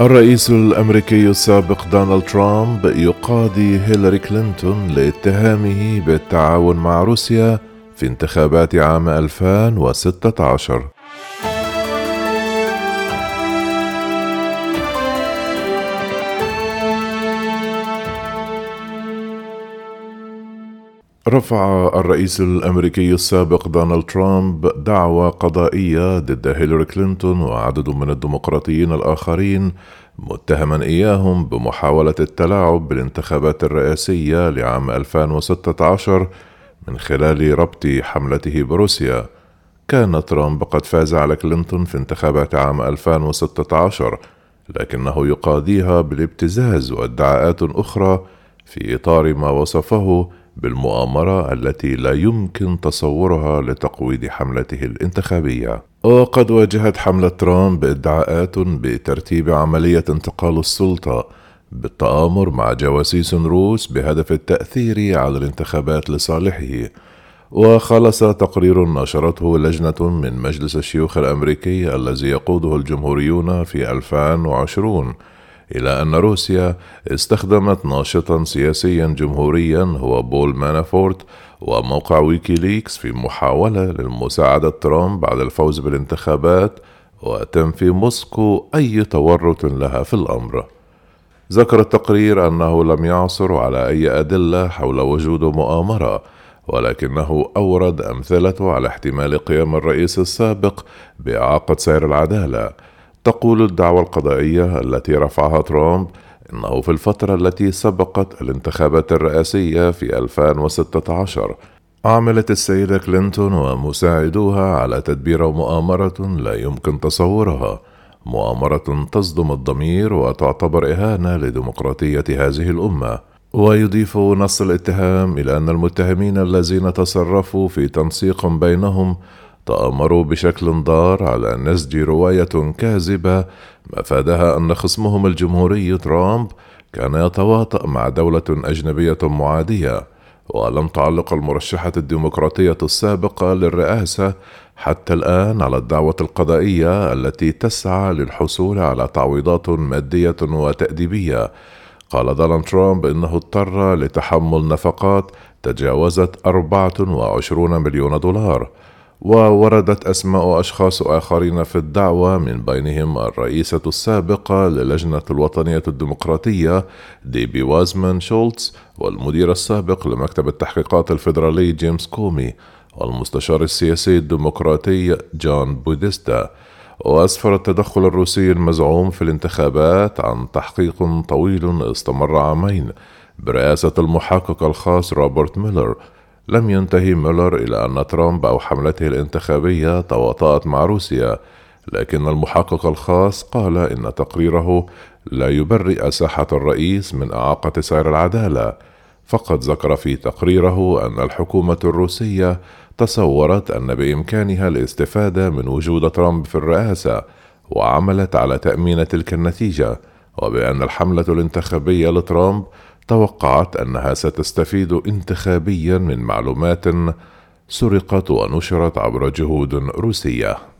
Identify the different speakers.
Speaker 1: الرئيس الأمريكي السابق دونالد ترامب يقاضي هيلاري كلينتون لاتهامه بالتعاون مع روسيا في انتخابات عام 2016 رفع الرئيس الأمريكي السابق دونالد ترامب دعوى قضائية ضد هيلاري كلينتون وعدد من الديمقراطيين الآخرين متهما إياهم بمحاولة التلاعب بالانتخابات الرئاسية لعام 2016 من خلال ربط حملته بروسيا. كان ترامب قد فاز على كلينتون في انتخابات عام 2016 لكنه يقاضيها بالابتزاز وادعاءات أخرى في إطار ما وصفه بالمؤامرة التي لا يمكن تصورها لتقويض حملته الانتخابية. وقد واجهت حملة ترامب ادعاءات بترتيب عملية انتقال السلطة بالتآمر مع جواسيس روس بهدف التأثير على الانتخابات لصالحه. وخلص تقرير نشرته لجنة من مجلس الشيوخ الأمريكي الذي يقوده الجمهوريون في 2020 إلى أن روسيا استخدمت ناشطا سياسيا جمهوريا هو بول مانافورت وموقع ويكيليكس في محاولة لمساعدة ترامب على الفوز بالانتخابات وتنفي موسكو أي تورط لها في الأمر. ذكر التقرير أنه لم يعثر على أي أدلة حول وجود مؤامرة ولكنه أورد أمثلة على احتمال قيام الرئيس السابق بإعاقة سير العدالة. تقول الدعوى القضائية التي رفعها ترامب إنه في الفترة التي سبقت الانتخابات الرئاسية في 2016 عملت السيدة كلينتون ومساعدوها على تدبير مؤامرة لا يمكن تصورها. مؤامرة تصدم الضمير وتعتبر إهانة لديمقراطية هذه الأمة. ويضيف نص الاتهام إلى أن المتهمين الذين تصرفوا في تنسيق بينهم تآمروا بشكل ضار على نسج رواية كاذبة. مفادها أن خصمهم الجمهوري ترامب كان يتواطأ مع دولة أجنبية معادية ولم تعلق المرشحة الديمقراطية السابقة للرئاسة حتى الآن على الدعوى القضائية التي تسعى للحصول على تعويضات مادية وتأديبية. قال دونالد ترامب إنه اضطر لتحمل نفقات تجاوزت 24 مليون دولار. ووردت أسماء أشخاص آخرين في الدعوى من بينهم الرئيسة السابقة للجنة الوطنية الديمقراطية ديبي وازمان شولتز والمدير السابق لمكتب التحقيقات الفيدرالي جيمس كومي والمستشار السياسي الديمقراطي جون بوديستا. وأسفر التدخل الروسي المزعوم في الانتخابات عن تحقيق طويل استمر عامين برئاسة المحقق الخاص روبرت ميلر. لم ينتهي ميلر إلى أن ترامب أو حملته الانتخابية تواطأت مع روسيا لكن المحقق الخاص قال إن تقريره لا يبرئ ساحة الرئيس من إعاقة سير العدالة. فقد ذكر في تقريره أن الحكومة الروسية تصورت أن بإمكانها الاستفادة من وجود ترامب في الرئاسة وعملت على تأمين تلك النتيجة وبأن الحملة الانتخابية لترامب توقعت أنها ستستفيد انتخابيا من معلومات سرقت ونشرت عبر جهود روسية.